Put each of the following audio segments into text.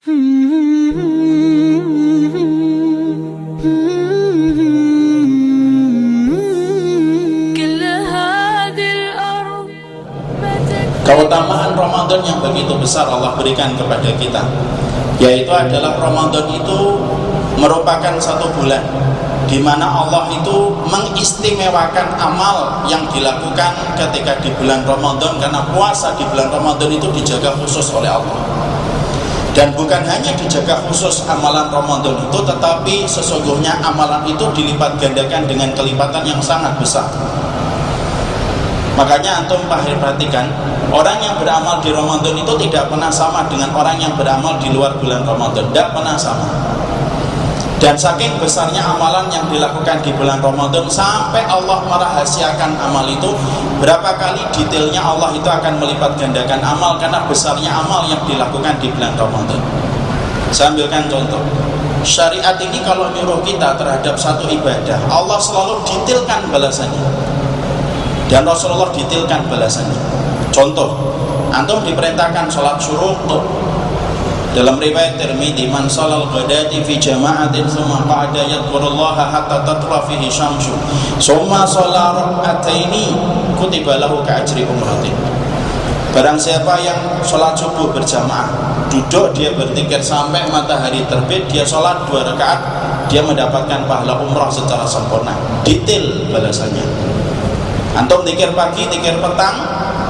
Keutamaan Ramadan yang begitu besar Allah berikan kepada kita Yaitu adalah Ramadan itu merupakan satu bulan di mana Allah itu mengistimewakan amal yang dilakukan ketika di bulan Ramadan karena puasa di bulan Ramadan itu dijaga khusus oleh Allah dan bukan hanya dijaga khusus amalan Ramadan itu tetapi sesungguhnya amalan itu dilipat gandakan dengan kelipatan yang sangat besar. Makanya antum perhatikan orang yang beramal di Ramadan itu tidak pernah sama dengan orang yang beramal di luar bulan Ramadan. Tidak pernah sama dan saking besarnya amalan yang dilakukan di bulan Ramadan sampai Allah merahasiakan amal itu berapa kali detailnya Allah itu akan melipat gandakan amal karena besarnya amal yang dilakukan di bulan Ramadan. Saya ambilkan contoh. Syariat ini kalau nyuruh kita terhadap satu ibadah Allah selalu detailkan balasannya. Dan Rasulullah detailkan balasannya. Contoh antum diperintahkan sholat syuruk dalam riwayat Tirmidzi man salal ghadati fi jama'atin thumma qa'ada yadhkurullaha hatta tatla fihi syamsu summa shalla rak'ataini kutiba lahu ka'ajri umratin. Barang siapa yang sholat subuh berjamaah Duduk dia bertikir sampai matahari terbit Dia sholat dua rakaat Dia mendapatkan pahala umrah secara sempurna. Detail balasannya. Antum tikir pagi, tikir petang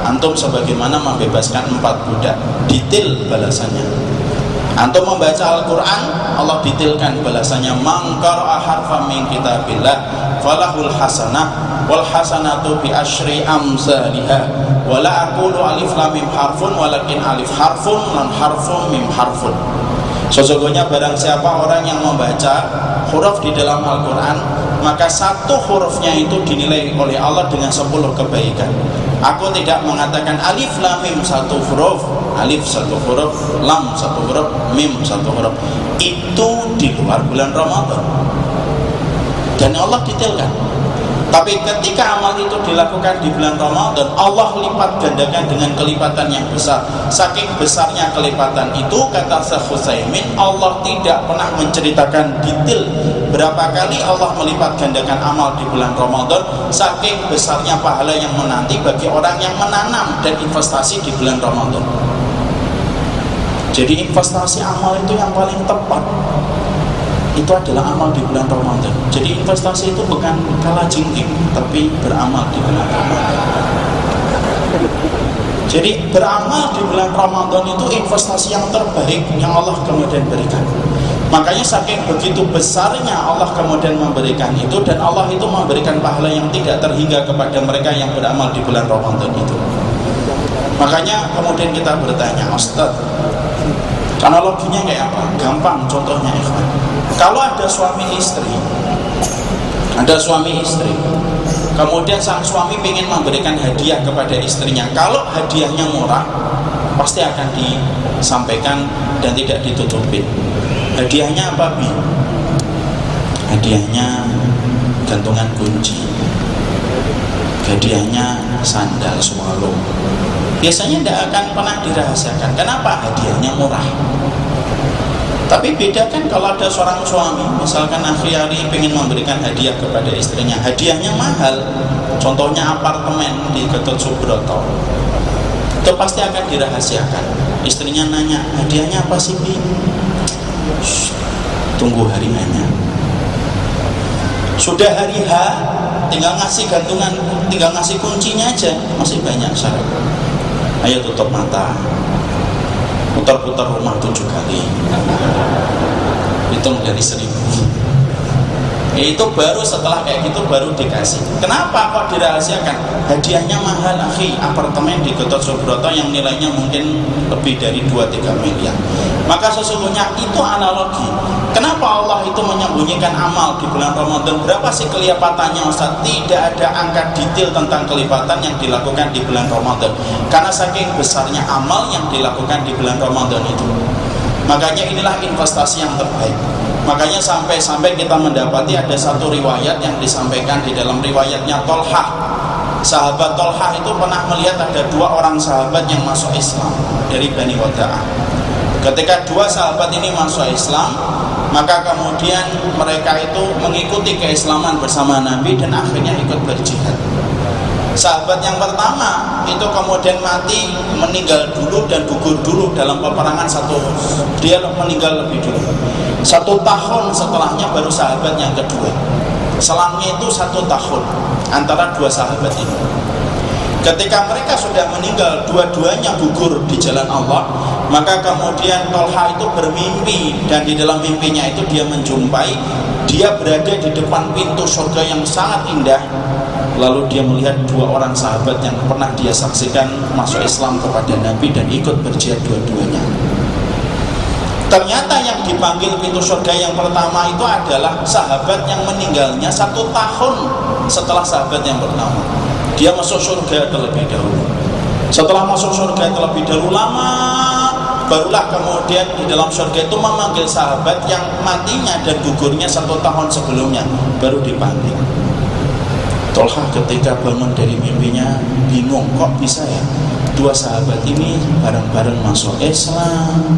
Antum sebagaimana membebaskan empat budak. Detail balasannya Antum membaca Al-Quran Allah detailkan balasannya. Mangkar harfa min kitabillah Falahul hasanah Wal hasanatu bi ashri amzaliha Wala akulu alif lamim harfun Walakin alif harfun lan harfun mim harfun. Sesungguhnya barang siapa orang yang membaca huruf di dalam Al-Quran Maka satu hurufnya itu dinilai oleh Allah dengan sepuluh kebaikan Aku tidak mengatakan alif lam mim satu huruf. Alif satu huruf. Lam satu huruf. Mim satu huruf. Itu di luar bulan Ramadan. Dan Allah detailkan. Tapi ketika amal itu dilakukan di bulan Ramadan Allah lipat gandakan dengan kelipatan yang besar. Saking besarnya kelipatan itu kata Syekh Husaymin Allah tidak pernah menceritakan detail berapa kali Allah melipat gandakan amal di bulan Ramadan saking besarnya pahala yang menanti bagi orang yang menanam dan investasi di bulan Ramadan jadi investasi amal itu yang paling tepat itu adalah amal di bulan Ramadan. Jadi investasi itu bukan kalah jingking, tapi beramal di bulan Ramadan. Jadi beramal di bulan Ramadan itu investasi yang terbaik yang Allah kemudian berikan. Makanya saking begitu besarnya Allah kemudian memberikan itu dan Allah itu memberikan pahala yang tidak terhingga kepada mereka yang beramal di bulan Ramadan itu. Makanya kemudian kita bertanya, Ustaz, analoginya kayak apa? Gampang contohnya ikhwan. Kalau ada suami istri, ada suami istri, kemudian sang suami ingin memberikan hadiah kepada istrinya. Kalau hadiahnya murah, pasti akan disampaikan dan tidak ditutupin. Hadiahnya apa bi? Hadiahnya gantungan kunci. Hadiahnya sandal swallow. Biasanya tidak akan pernah dirahasiakan. Kenapa? Hadiahnya murah. Tapi beda kan kalau ada seorang suami, misalkan akhir-hari ingin memberikan hadiah kepada istrinya, hadiahnya mahal. Contohnya apartemen di Ketut Subroto. Itu pasti akan dirahasiakan. Istrinya nanya, hadiahnya apa sih, Bi? Tunggu hari hanya. Sudah hari H, tinggal ngasih gantungan, tinggal ngasih kuncinya aja, masih banyak syarat. Ayo tutup mata, putar-putar rumah tujuh kali itu menjadi seribu itu baru setelah kayak gitu baru dikasih. Kenapa kok dirahasiakan? Hadiahnya mahal akhi. Apartemen di Gatot Subroto yang nilainya mungkin lebih dari 2-3 miliar. Maka sesungguhnya itu analogi. Kenapa Allah itu menyembunyikan amal di bulan Ramadan? Berapa sih kelipatannya Ustaz? Tidak ada angka detail tentang kelipatan yang dilakukan di bulan Ramadan. Karena saking besarnya amal yang dilakukan di bulan Ramadan itu. Makanya inilah investasi yang terbaik Makanya sampai-sampai kita mendapati ada satu riwayat yang disampaikan di dalam riwayatnya Tolhah. Sahabat Tolhah itu pernah melihat ada dua orang sahabat yang masuk Islam dari Bani Wada'ah. ketika dua sahabat ini masuk Islam maka kemudian mereka itu mengikuti keislaman bersama Nabi dan akhirnya ikut berjihad sahabat yang pertama itu kemudian mati meninggal dulu dan gugur dulu dalam peperangan satu dia meninggal lebih dulu satu tahun setelahnya baru sahabat yang kedua. Selangnya itu satu tahun antara dua sahabat ini. Ketika mereka sudah meninggal dua-duanya gugur di jalan Allah maka kemudian Tolha itu bermimpi dan di dalam mimpinya itu dia menjumpai dia berada di depan pintu surga yang sangat indah. Lalu dia melihat dua orang sahabat yang pernah dia saksikan masuk Islam kepada Nabi dan ikut berjihad dua-duanya ternyata yang dipanggil pintu surga yang pertama itu adalah sahabat yang meninggalnya satu tahun setelah sahabat yang pertama. Dia masuk surga terlebih dahulu. Setelah masuk surga terlebih dahulu lama barulah kemudian di dalam surga itu memanggil sahabat yang matinya dan gugurnya satu tahun sebelumnya baru dipanggil. Tolha ketika bangun dari mimpinya bingung kok bisa ya? Dua sahabat ini bareng-bareng masuk Islam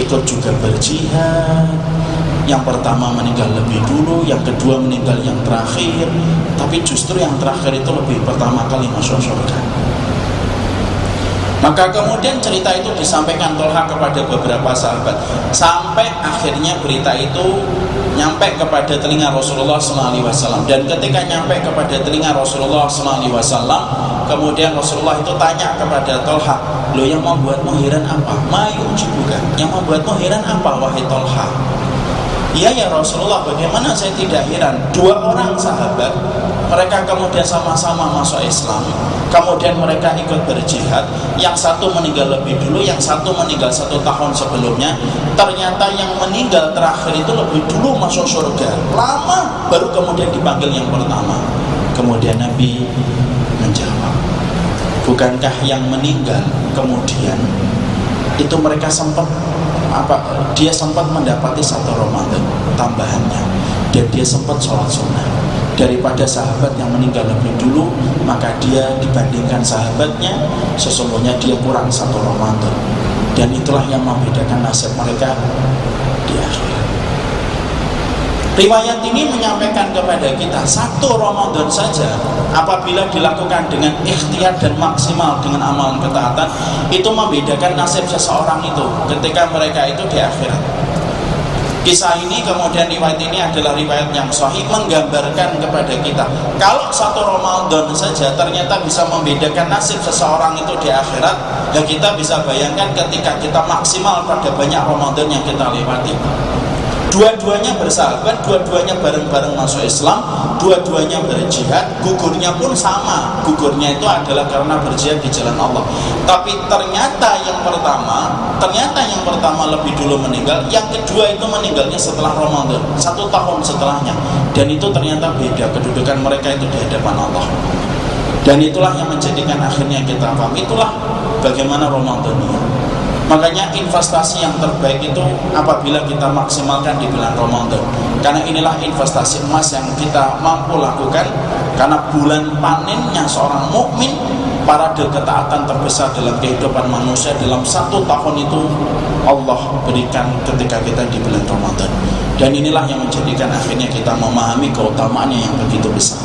ikut juga berjihad. Yang pertama meninggal lebih dulu yang kedua meninggal yang terakhir. Tapi justru yang terakhir itu lebih pertama kali masuk surga. Maka kemudian cerita itu disampaikan Tolha kepada beberapa sahabat. Sampai akhirnya berita itu nyampe kepada telinga Rasulullah SAW dan ketika nyampe kepada telinga Rasulullah SAW kemudian Rasulullah itu tanya kepada Tolha lo yang membuat heran apa? Mayung juga yang membuat heran apa wahai Tolha? Iya ya Rasulullah bagaimana saya tidak heran Dua orang sahabat Mereka kemudian sama-sama masuk Islam Kemudian mereka ikut berjihad. Yang satu meninggal lebih dulu Yang satu meninggal satu tahun sebelumnya. Ternyata yang meninggal terakhir itu lebih dulu masuk surga. Lama baru kemudian dipanggil yang pertama. Kemudian Nabi menjawab Bukankah yang meninggal kemudian Itu mereka sempat apa dia sempat mendapati satu Ramadan tambahannya dan dia sempat sholat sunnah daripada sahabat yang meninggal lebih dulu maka dia dibandingkan sahabatnya sesungguhnya dia kurang satu Ramadan dan itulah yang membedakan nasib mereka di akhirat Riwayat ini menyampaikan kepada kita satu Ramadan saja apabila dilakukan dengan ikhtiar dan maksimal dengan amalan ketaatan itu membedakan nasib seseorang itu ketika mereka itu di akhirat. Kisah ini kemudian riwayat ini adalah riwayat yang sahih menggambarkan kepada kita. Kalau satu Ramadan saja ternyata bisa membedakan nasib seseorang itu di akhirat dan kita bisa bayangkan ketika kita maksimal pada banyak Ramadan yang kita lewati dua-duanya bersahabat, dua-duanya bareng-bareng masuk Islam, dua-duanya berjihad, gugurnya pun sama. Gugurnya itu adalah karena berjihad di jalan Allah. Tapi ternyata yang pertama, ternyata yang pertama lebih dulu meninggal, yang kedua itu meninggalnya setelah Ramadan, satu tahun setelahnya. Dan itu ternyata beda kedudukan mereka itu di hadapan Allah. Dan itulah yang menjadikan akhirnya kita paham. Itulah bagaimana Ramadan ini. Makanya investasi yang terbaik itu apabila kita maksimalkan di bulan Ramadan. Karena inilah investasi emas yang kita mampu lakukan karena bulan panennya seorang mukmin para ketaatan terbesar dalam kehidupan manusia dalam satu tahun itu Allah berikan ketika kita di bulan Ramadan dan inilah yang menjadikan akhirnya kita memahami keutamaannya yang begitu besar